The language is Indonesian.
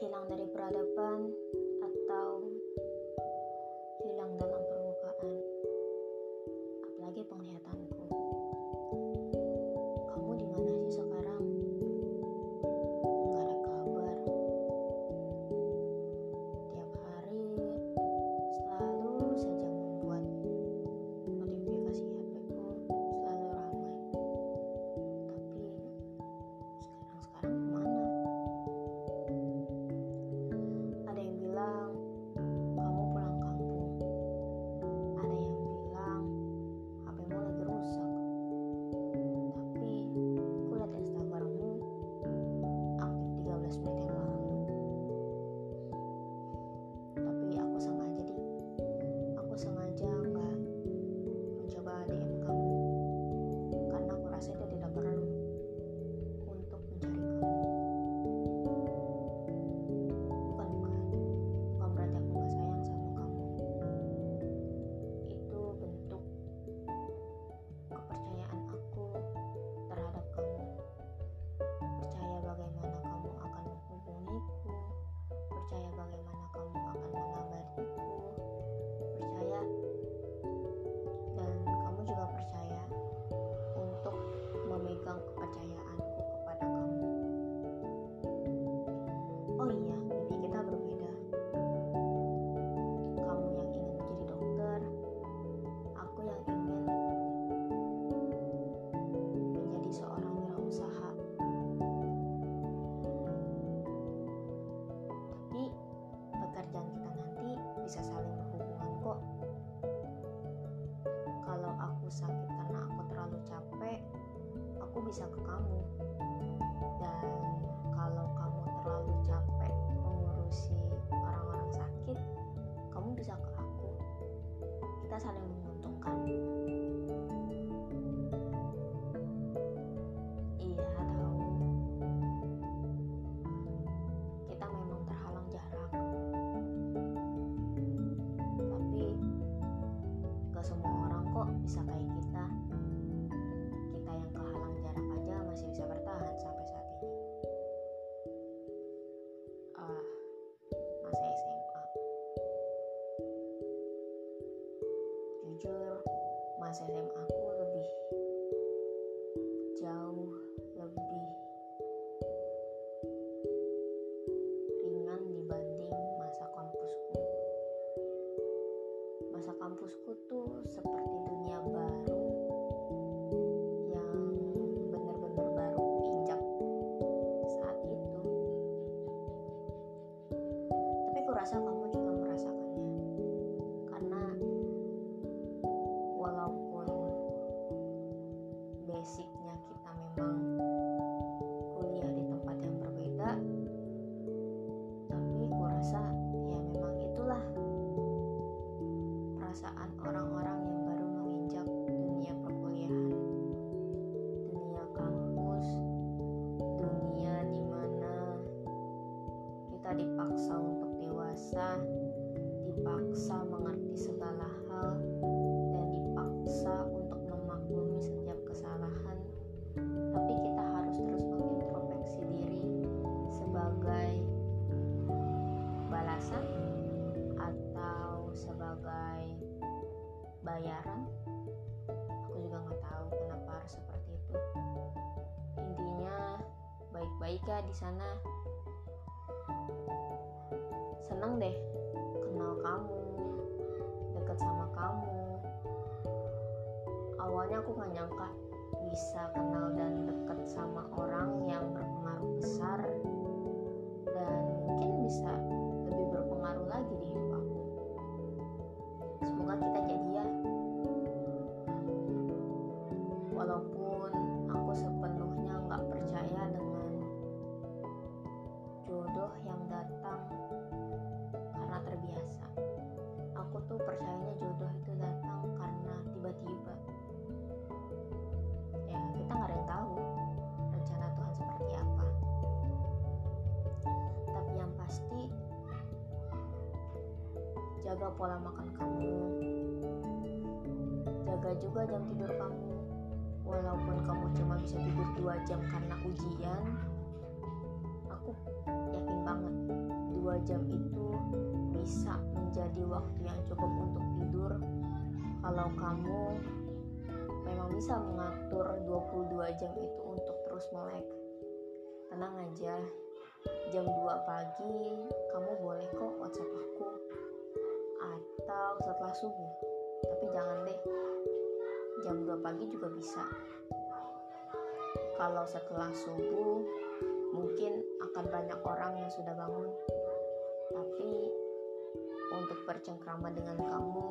hilang dari peradaban. Aku bisa ke kamu. Dan kalau kamu terlalu capek mengurusi orang-orang sakit kamu bisa ke aku. Kita saling menguntungkan masa kampusku tuh seperti dunia baru yang benar-benar baru injak saat itu. Tapi kurasa bayaran aku juga nggak tahu kenapa harus seperti itu. Intinya baik-baik ya di sana. Seneng deh kenal kamu deket sama kamu. Awalnya aku nggak nyangka bisa kenal dan deket sama orang yang berpengaruh besar. Dan mungkin bisa lebih berpengaruh lagi di hidup jaga pola makan kamu. Jaga juga jam tidur kamu. Walaupun kamu cuma bisa tidur 2 jam karena ujian aku yakin banget 2 jam itu bisa menjadi waktu yang cukup untuk tidur. Kalau kamu memang bisa mengatur 22 jam itu untuk terus melek. Tenang aja jam 2 pagi kamu jam 2 pagi juga bisa. Kalau setelah subuh mungkin akan banyak orang yang sudah bangun. Tapi untuk bercengkrama dengan kamu